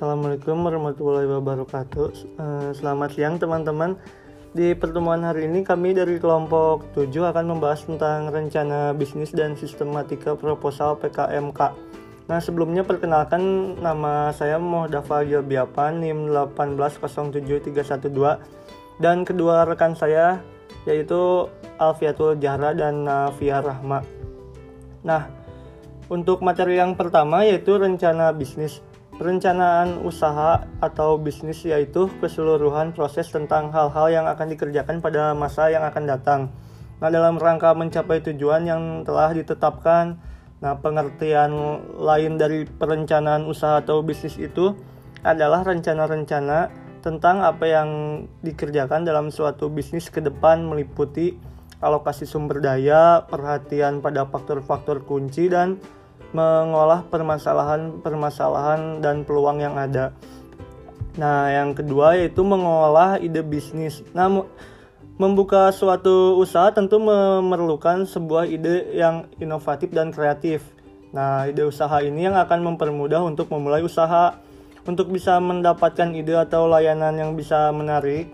Assalamualaikum warahmatullahi wabarakatuh. Eh, Selamat siang teman-teman. Di pertemuan hari ini kami dari kelompok 7 akan membahas tentang rencana bisnis dan sistematika proposal PKMK. Nah, sebelumnya perkenalkan nama saya Muhdafa Gilbiapan NIM 1807312 dan kedua rekan saya yaitu Alfiatul Jahra dan Navia Rahma. Nah, untuk materi yang pertama yaitu rencana bisnis. Perencanaan usaha atau bisnis yaitu keseluruhan proses tentang hal-hal yang akan dikerjakan pada masa yang akan datang. Nah, dalam rangka mencapai tujuan yang telah ditetapkan, nah pengertian lain dari perencanaan usaha atau bisnis itu adalah rencana-rencana tentang apa yang dikerjakan dalam suatu bisnis ke depan meliputi alokasi sumber daya, perhatian pada faktor-faktor kunci dan mengolah permasalahan-permasalahan dan peluang yang ada. Nah, yang kedua yaitu mengolah ide bisnis. Nah, membuka suatu usaha tentu memerlukan sebuah ide yang inovatif dan kreatif. Nah, ide usaha ini yang akan mempermudah untuk memulai usaha. Untuk bisa mendapatkan ide atau layanan yang bisa menarik,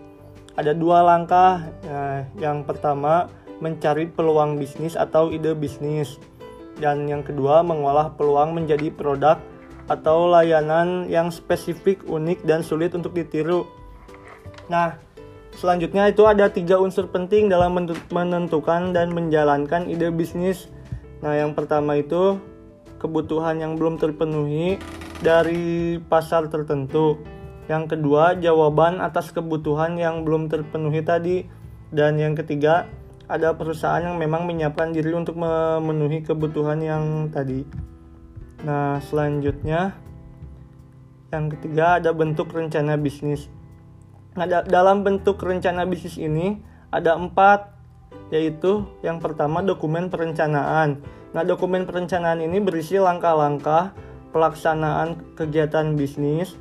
ada dua langkah. Nah, yang pertama, mencari peluang bisnis atau ide bisnis dan yang kedua mengolah peluang menjadi produk atau layanan yang spesifik, unik, dan sulit untuk ditiru. Nah, selanjutnya itu ada tiga unsur penting dalam menentukan dan menjalankan ide bisnis. Nah, yang pertama itu kebutuhan yang belum terpenuhi dari pasar tertentu. Yang kedua, jawaban atas kebutuhan yang belum terpenuhi tadi. Dan yang ketiga, ada perusahaan yang memang menyiapkan diri untuk memenuhi kebutuhan yang tadi. Nah, selanjutnya yang ketiga ada bentuk rencana bisnis. Nah, dalam bentuk rencana bisnis ini ada empat, yaitu yang pertama dokumen perencanaan. Nah, dokumen perencanaan ini berisi langkah-langkah pelaksanaan kegiatan bisnis,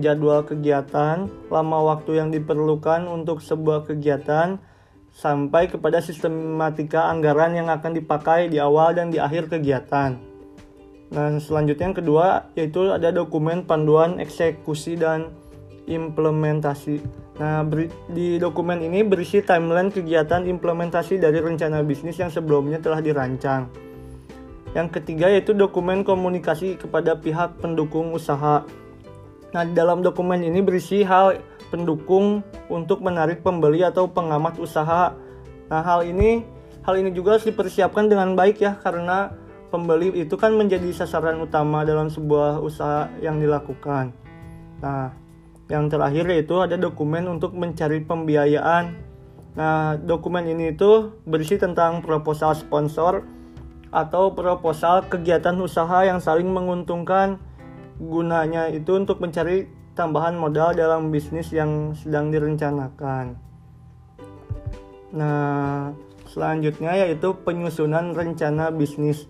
jadwal kegiatan, lama waktu yang diperlukan untuk sebuah kegiatan, sampai kepada sistematika anggaran yang akan dipakai di awal dan di akhir kegiatan. Dan selanjutnya yang kedua yaitu ada dokumen panduan eksekusi dan implementasi. Nah, di dokumen ini berisi timeline kegiatan implementasi dari rencana bisnis yang sebelumnya telah dirancang. Yang ketiga yaitu dokumen komunikasi kepada pihak pendukung usaha. Nah, dalam dokumen ini berisi hal pendukung untuk menarik pembeli atau pengamat usaha. Nah, hal ini hal ini juga harus dipersiapkan dengan baik ya karena pembeli itu kan menjadi sasaran utama dalam sebuah usaha yang dilakukan. Nah, yang terakhir yaitu ada dokumen untuk mencari pembiayaan. Nah, dokumen ini itu berisi tentang proposal sponsor atau proposal kegiatan usaha yang saling menguntungkan. Gunanya itu untuk mencari tambahan modal dalam bisnis yang sedang direncanakan. Nah, selanjutnya yaitu penyusunan rencana bisnis.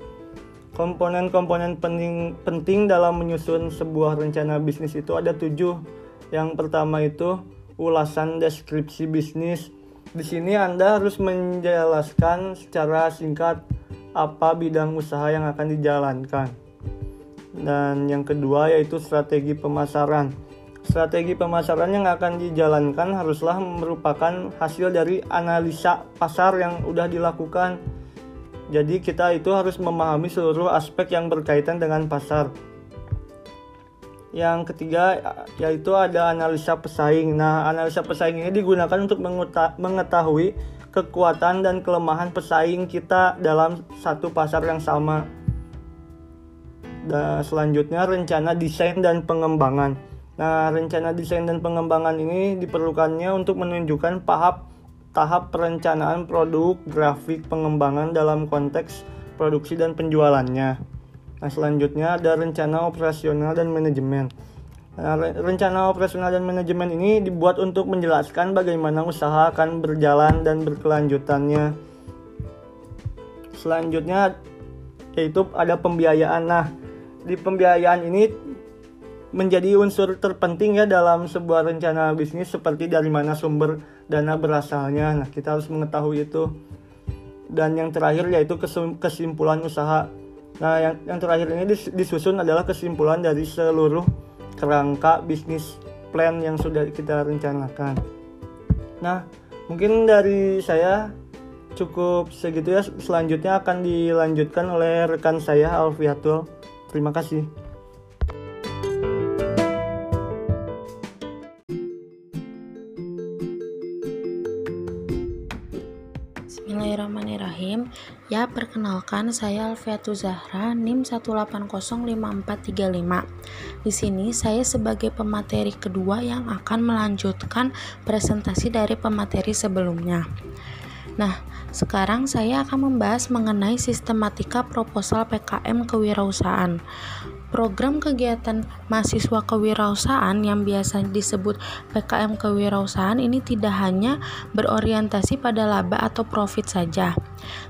Komponen-komponen penting, penting dalam menyusun sebuah rencana bisnis itu ada tujuh. Yang pertama itu ulasan deskripsi bisnis. Di sini Anda harus menjelaskan secara singkat apa bidang usaha yang akan dijalankan. Dan yang kedua yaitu strategi pemasaran Strategi pemasaran yang akan dijalankan haruslah merupakan hasil dari analisa pasar yang sudah dilakukan. Jadi kita itu harus memahami seluruh aspek yang berkaitan dengan pasar. Yang ketiga yaitu ada analisa pesaing. Nah, analisa pesaing ini digunakan untuk mengetahui kekuatan dan kelemahan pesaing kita dalam satu pasar yang sama. Dan selanjutnya rencana desain dan pengembangan. Nah, rencana desain dan pengembangan ini diperlukannya untuk menunjukkan tahap tahap perencanaan produk, grafik pengembangan dalam konteks produksi dan penjualannya. Nah, selanjutnya ada rencana operasional dan manajemen. Nah, rencana operasional dan manajemen ini dibuat untuk menjelaskan bagaimana usaha akan berjalan dan berkelanjutannya. Selanjutnya yaitu ada pembiayaan. Nah, di pembiayaan ini menjadi unsur terpenting ya dalam sebuah rencana bisnis seperti dari mana sumber dana berasalnya. Nah, kita harus mengetahui itu. Dan yang terakhir yaitu kesimpulan usaha. Nah, yang, yang terakhir ini disusun adalah kesimpulan dari seluruh kerangka bisnis plan yang sudah kita rencanakan. Nah, mungkin dari saya cukup segitu ya. Selanjutnya akan dilanjutkan oleh rekan saya Alfiatul. Terima kasih. Bismillahirrahmanirrahim. Ya, perkenalkan saya Alfiatu Zahra, NIM 1805435. Di sini saya sebagai pemateri kedua yang akan melanjutkan presentasi dari pemateri sebelumnya. Nah, sekarang saya akan membahas mengenai sistematika proposal PKM kewirausahaan. Program kegiatan mahasiswa kewirausahaan yang biasa disebut PKM kewirausahaan ini tidak hanya berorientasi pada laba atau profit saja,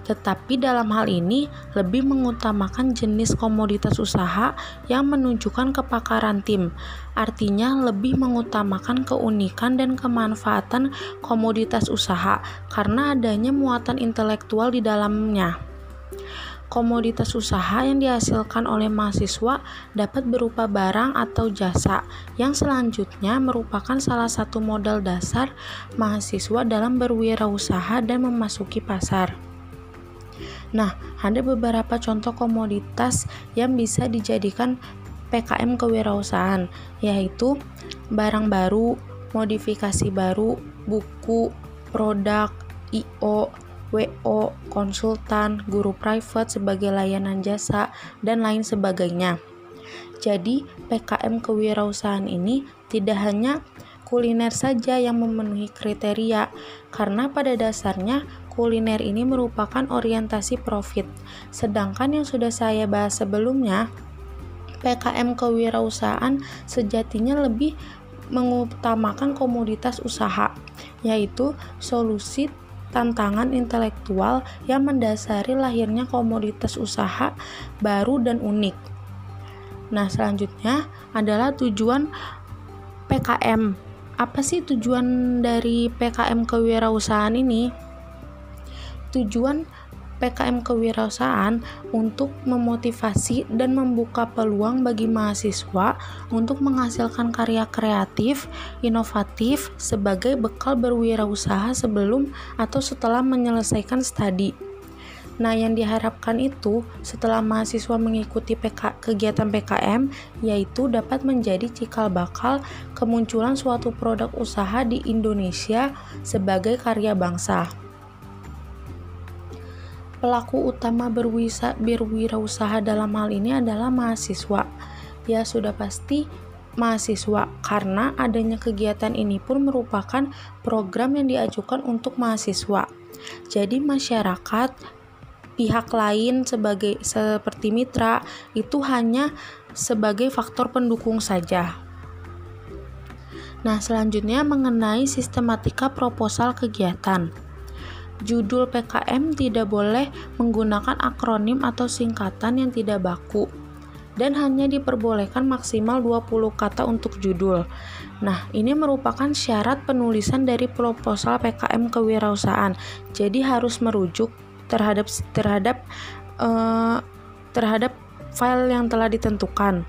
tetapi dalam hal ini lebih mengutamakan jenis komoditas usaha yang menunjukkan kepakaran tim. Artinya lebih mengutamakan keunikan dan kemanfaatan komoditas usaha karena adanya muatan intelektual di dalamnya. Komoditas usaha yang dihasilkan oleh mahasiswa dapat berupa barang atau jasa, yang selanjutnya merupakan salah satu modal dasar mahasiswa dalam berwirausaha dan memasuki pasar. Nah, ada beberapa contoh komoditas yang bisa dijadikan PKM kewirausahaan, yaitu barang baru, modifikasi baru, buku, produk, IO, WO, konsultan, guru private sebagai layanan jasa, dan lain sebagainya. Jadi, PKM kewirausahaan ini tidak hanya kuliner saja yang memenuhi kriteria, karena pada dasarnya kuliner ini merupakan orientasi profit. Sedangkan yang sudah saya bahas sebelumnya, PKM kewirausahaan sejatinya lebih mengutamakan komoditas usaha, yaitu solusi tantangan intelektual yang mendasari lahirnya komoditas usaha baru dan unik. Nah, selanjutnya adalah tujuan PKM. Apa sih tujuan dari PKM kewirausahaan ini? Tujuan PKM kewirausahaan untuk memotivasi dan membuka peluang bagi mahasiswa untuk menghasilkan karya kreatif, inovatif sebagai bekal berwirausaha sebelum atau setelah menyelesaikan studi. Nah, yang diharapkan itu setelah mahasiswa mengikuti PK, kegiatan PKM yaitu dapat menjadi cikal bakal kemunculan suatu produk usaha di Indonesia sebagai karya bangsa. Pelaku utama berwisa, berwirausaha dalam hal ini adalah mahasiswa. Ya sudah pasti mahasiswa karena adanya kegiatan ini pun merupakan program yang diajukan untuk mahasiswa. Jadi masyarakat pihak lain sebagai seperti mitra itu hanya sebagai faktor pendukung saja. Nah, selanjutnya mengenai sistematika proposal kegiatan. Judul PKM tidak boleh menggunakan akronim atau singkatan yang tidak baku dan hanya diperbolehkan maksimal 20 kata untuk judul. Nah, ini merupakan syarat penulisan dari proposal PKM kewirausahaan. Jadi harus merujuk terhadap terhadap uh, terhadap file yang telah ditentukan.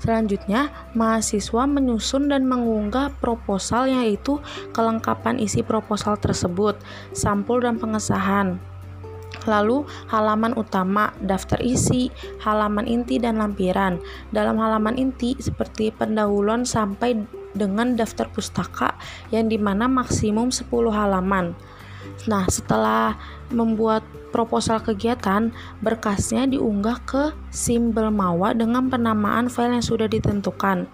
Selanjutnya, mahasiswa menyusun dan mengunggah proposal yaitu kelengkapan isi proposal tersebut, sampul dan pengesahan. Lalu, halaman utama, daftar isi, halaman inti dan lampiran. Dalam halaman inti seperti pendahuluan sampai dengan daftar pustaka yang di mana maksimum 10 halaman. Nah, setelah membuat proposal kegiatan, berkasnya diunggah ke simbol mawa dengan penamaan file yang sudah ditentukan.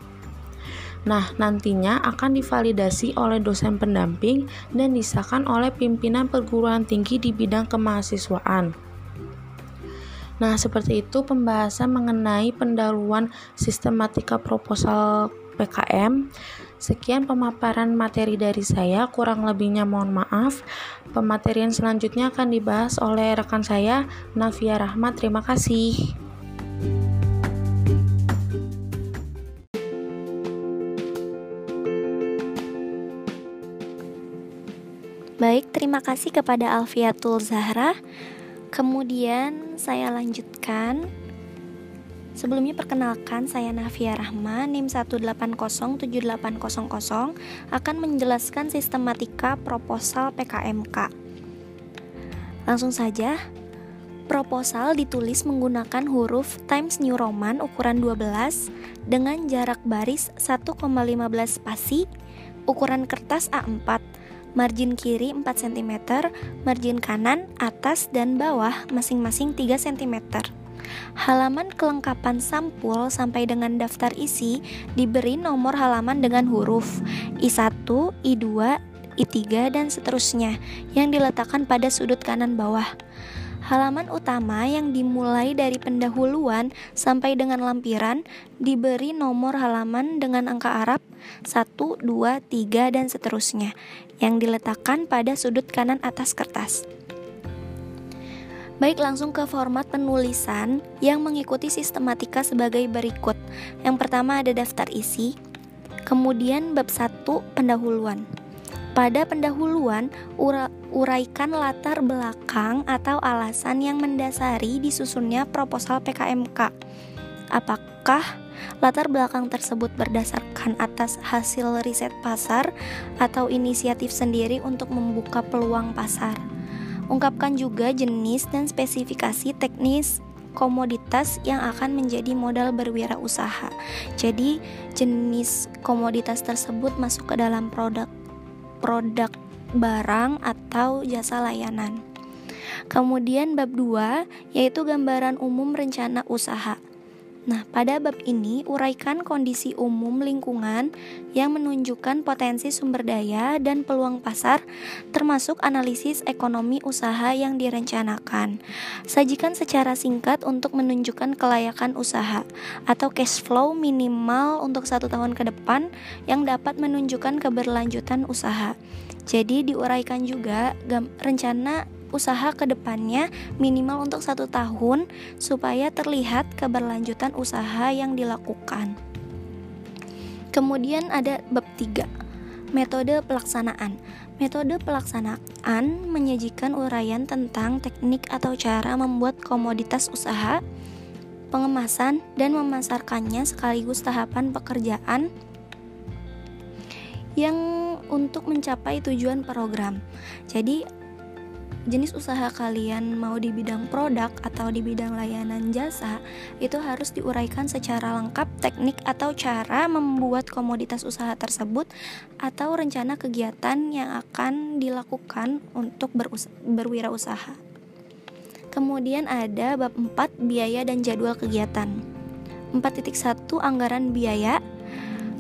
Nah, nantinya akan divalidasi oleh dosen pendamping dan disahkan oleh pimpinan perguruan tinggi di bidang kemahasiswaan. Nah, seperti itu pembahasan mengenai pendahuluan sistematika proposal PKM. Sekian pemaparan materi dari saya, kurang lebihnya mohon maaf. Pematerian selanjutnya akan dibahas oleh rekan saya, Navia Rahmat. Terima kasih. Baik, terima kasih kepada Alfiatul Zahra. Kemudian saya lanjutkan Sebelumnya perkenalkan saya Navia Rahma NIM 1807800 akan menjelaskan sistematika proposal PKMK. Langsung saja, proposal ditulis menggunakan huruf Times New Roman ukuran 12 dengan jarak baris 1,15 spasi, ukuran kertas A4 margin kiri 4 cm, margin kanan, atas, dan bawah masing-masing 3 cm. Halaman kelengkapan sampul sampai dengan daftar isi diberi nomor halaman dengan huruf I1, I2, I3, dan seterusnya yang diletakkan pada sudut kanan bawah. Halaman utama yang dimulai dari pendahuluan sampai dengan lampiran diberi nomor halaman dengan angka Arab 1, 2, 3, dan seterusnya yang diletakkan pada sudut kanan atas kertas. Baik langsung ke format penulisan yang mengikuti sistematika sebagai berikut. Yang pertama ada daftar isi, kemudian bab 1 pendahuluan. Pada pendahuluan, ura uraikan latar belakang atau alasan yang mendasari disusunnya proposal PKMK. Apakah latar belakang tersebut berdasarkan atas hasil riset pasar atau inisiatif sendiri untuk membuka peluang pasar? Ungkapkan juga jenis dan spesifikasi teknis komoditas yang akan menjadi modal berwirausaha. Jadi, jenis komoditas tersebut masuk ke dalam produk produk barang atau jasa layanan. Kemudian bab 2 yaitu gambaran umum rencana usaha. Nah, pada bab ini uraikan kondisi umum lingkungan yang menunjukkan potensi sumber daya dan peluang pasar termasuk analisis ekonomi usaha yang direncanakan. Sajikan secara singkat untuk menunjukkan kelayakan usaha atau cash flow minimal untuk satu tahun ke depan yang dapat menunjukkan keberlanjutan usaha. Jadi diuraikan juga rencana usaha ke depannya minimal untuk satu tahun supaya terlihat keberlanjutan usaha yang dilakukan. Kemudian ada bab 3, metode pelaksanaan. Metode pelaksanaan menyajikan uraian tentang teknik atau cara membuat komoditas usaha, pengemasan dan memasarkannya sekaligus tahapan pekerjaan yang untuk mencapai tujuan program. Jadi jenis usaha kalian mau di bidang produk atau di bidang layanan jasa itu harus diuraikan secara lengkap teknik atau cara membuat komoditas usaha tersebut atau rencana kegiatan yang akan dilakukan untuk berwirausaha. Kemudian ada bab 4 biaya dan jadwal kegiatan. 4.1 anggaran biaya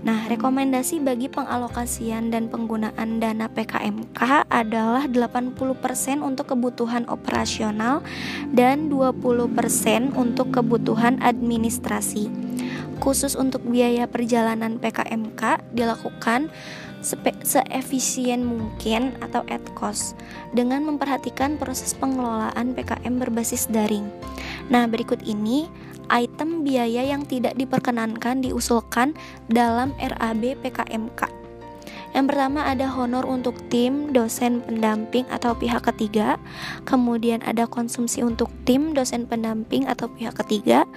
Nah, rekomendasi bagi pengalokasian dan penggunaan dana PKMK adalah 80% untuk kebutuhan operasional dan 20% untuk kebutuhan administrasi. Khusus untuk biaya perjalanan PKMK dilakukan seefisien mungkin atau at cost dengan memperhatikan proses pengelolaan PKM berbasis daring. Nah, berikut ini item biaya yang tidak diperkenankan diusulkan dalam RAB PKMK. Yang pertama ada honor untuk tim, dosen pendamping atau pihak ketiga. Kemudian ada konsumsi untuk tim, dosen pendamping atau pihak ketiga.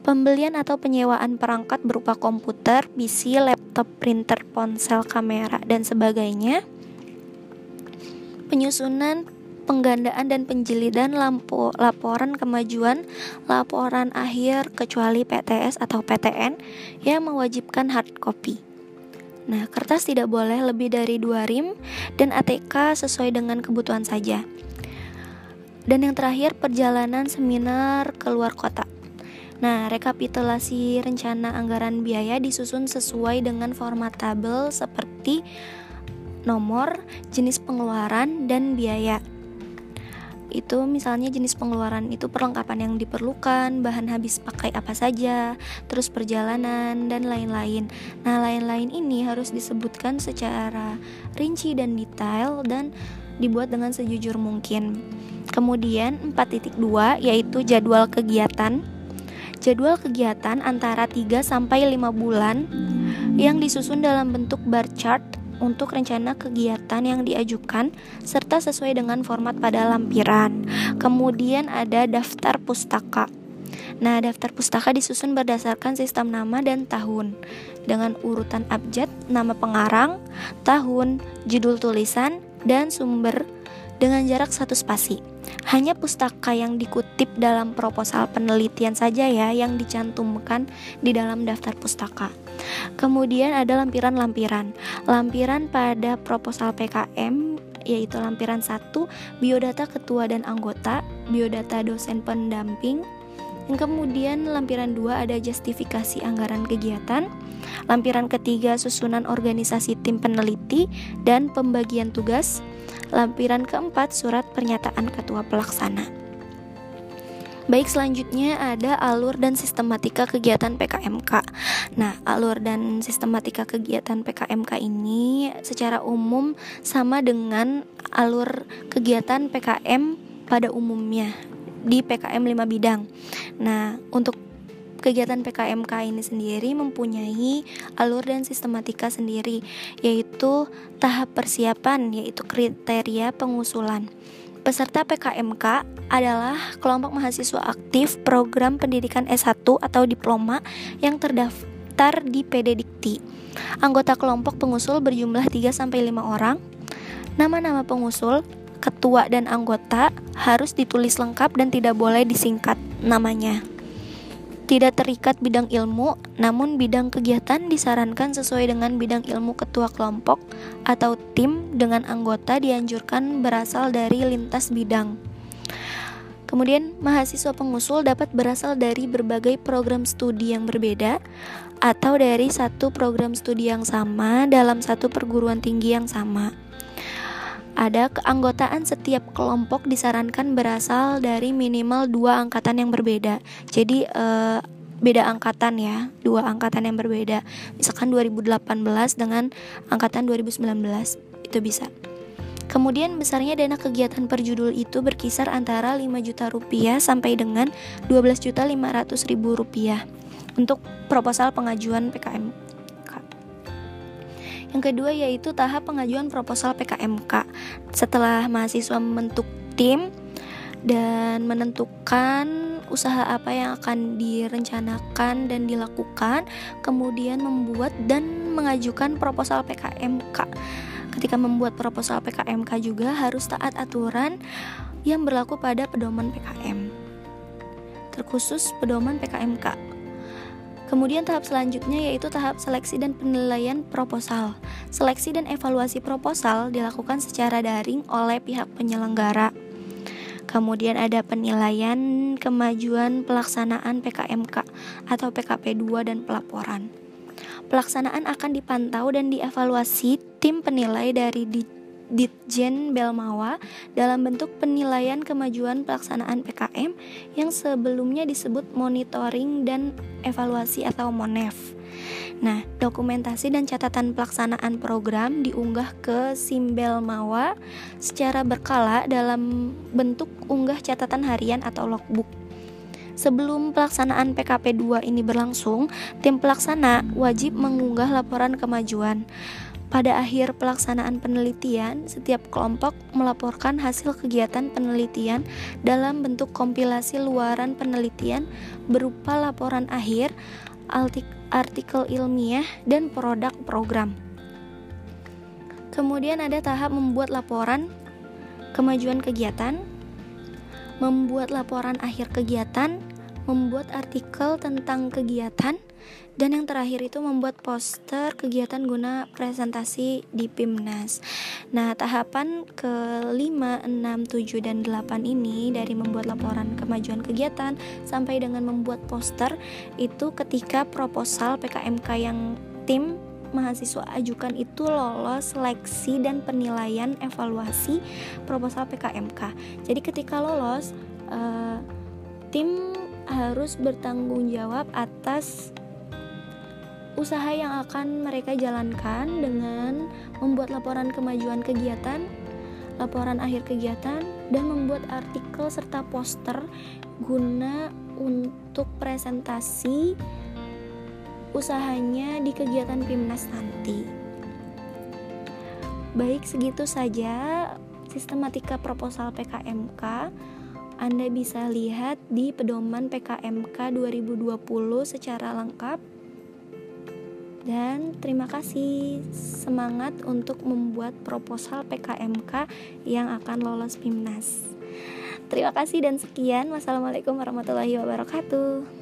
Pembelian atau penyewaan perangkat berupa komputer, PC, laptop, printer, ponsel, kamera, dan sebagainya. Penyusunan penggandaan dan penjilidan lampu, laporan kemajuan laporan akhir kecuali PTS atau PTN yang mewajibkan hard copy. Nah, kertas tidak boleh lebih dari dua rim dan ATK sesuai dengan kebutuhan saja. Dan yang terakhir, perjalanan seminar keluar kota. Nah, rekapitulasi rencana anggaran biaya disusun sesuai dengan format tabel seperti nomor, jenis pengeluaran, dan biaya itu misalnya jenis pengeluaran itu perlengkapan yang diperlukan, bahan habis pakai apa saja, terus perjalanan dan lain-lain. Nah, lain-lain ini harus disebutkan secara rinci dan detail dan dibuat dengan sejujur mungkin. Kemudian 4.2 yaitu jadwal kegiatan. Jadwal kegiatan antara 3 sampai 5 bulan yang disusun dalam bentuk bar chart untuk rencana kegiatan yang diajukan serta sesuai dengan format pada lampiran. Kemudian ada daftar pustaka. Nah, daftar pustaka disusun berdasarkan sistem nama dan tahun dengan urutan abjad, nama pengarang, tahun, judul tulisan, dan sumber dengan jarak satu spasi. Hanya pustaka yang dikutip dalam proposal penelitian saja ya yang dicantumkan di dalam daftar pustaka. Kemudian ada lampiran-lampiran. Lampiran pada proposal PKM yaitu lampiran 1 biodata ketua dan anggota, biodata dosen pendamping. Kemudian lampiran 2 ada justifikasi anggaran kegiatan. Lampiran ketiga susunan organisasi tim peneliti dan pembagian tugas. Lampiran keempat surat pernyataan ketua pelaksana. Baik selanjutnya ada alur dan sistematika kegiatan PKMK. Nah, alur dan sistematika kegiatan PKMK ini secara umum sama dengan alur kegiatan PKM pada umumnya di PKM 5 bidang. Nah, untuk kegiatan PKMK ini sendiri mempunyai alur dan sistematika sendiri, yaitu tahap persiapan, yaitu kriteria pengusulan. Peserta PKMK adalah kelompok mahasiswa aktif program pendidikan S1 atau diploma yang terdaftar di PD Dikti. Anggota kelompok pengusul berjumlah 3 sampai 5 orang. Nama-nama pengusul, ketua dan anggota harus ditulis lengkap dan tidak boleh disingkat namanya tidak terikat bidang ilmu, namun bidang kegiatan disarankan sesuai dengan bidang ilmu ketua kelompok atau tim dengan anggota dianjurkan berasal dari lintas bidang. Kemudian, mahasiswa pengusul dapat berasal dari berbagai program studi yang berbeda atau dari satu program studi yang sama dalam satu perguruan tinggi yang sama. Ada keanggotaan setiap kelompok disarankan berasal dari minimal dua angkatan yang berbeda. Jadi uh, beda angkatan ya, dua angkatan yang berbeda. Misalkan 2018 dengan angkatan 2019 itu bisa. Kemudian besarnya dana kegiatan per judul itu berkisar antara 5 juta rupiah sampai dengan 12 juta 500 ribu rupiah untuk proposal pengajuan PKM yang kedua yaitu tahap pengajuan proposal PKMK. Setelah mahasiswa membentuk tim dan menentukan usaha apa yang akan direncanakan dan dilakukan, kemudian membuat dan mengajukan proposal PKMK. Ketika membuat proposal PKMK juga harus taat aturan yang berlaku pada pedoman PKM. Terkhusus pedoman PKMK Kemudian tahap selanjutnya yaitu tahap seleksi dan penilaian proposal. Seleksi dan evaluasi proposal dilakukan secara daring oleh pihak penyelenggara. Kemudian ada penilaian kemajuan pelaksanaan PKMK atau PKP 2 dan pelaporan. Pelaksanaan akan dipantau dan dievaluasi tim penilai dari Ditjen Belmawa dalam bentuk penilaian kemajuan pelaksanaan PKM yang sebelumnya disebut monitoring dan evaluasi atau MONEV. Nah, dokumentasi dan catatan pelaksanaan program diunggah ke Simbel Mawa secara berkala dalam bentuk unggah catatan harian atau logbook. Sebelum pelaksanaan PKP 2 ini berlangsung, tim pelaksana wajib mengunggah laporan kemajuan. Pada akhir pelaksanaan penelitian, setiap kelompok melaporkan hasil kegiatan penelitian dalam bentuk kompilasi luaran penelitian berupa laporan akhir, artikel ilmiah, dan produk program. Kemudian ada tahap membuat laporan kemajuan kegiatan, membuat laporan akhir kegiatan, membuat artikel tentang kegiatan, dan yang terakhir itu membuat poster kegiatan guna presentasi di PIMNAS. Nah, tahapan ke 5, 6, 7 dan 8 ini dari membuat laporan kemajuan kegiatan sampai dengan membuat poster itu ketika proposal PKMK yang tim mahasiswa ajukan itu lolos seleksi dan penilaian evaluasi proposal PKMK. Jadi ketika lolos uh, tim harus bertanggung jawab atas usaha yang akan mereka jalankan dengan membuat laporan kemajuan kegiatan, laporan akhir kegiatan, dan membuat artikel serta poster guna untuk presentasi usahanya di kegiatan PIMNAS nanti. Baik, segitu saja sistematika proposal PKMK. Anda bisa lihat di pedoman PKMK 2020 secara lengkap. Dan terima kasih semangat untuk membuat proposal PKMK yang akan lolos PIMNAS. Terima kasih dan sekian. Wassalamualaikum warahmatullahi wabarakatuh.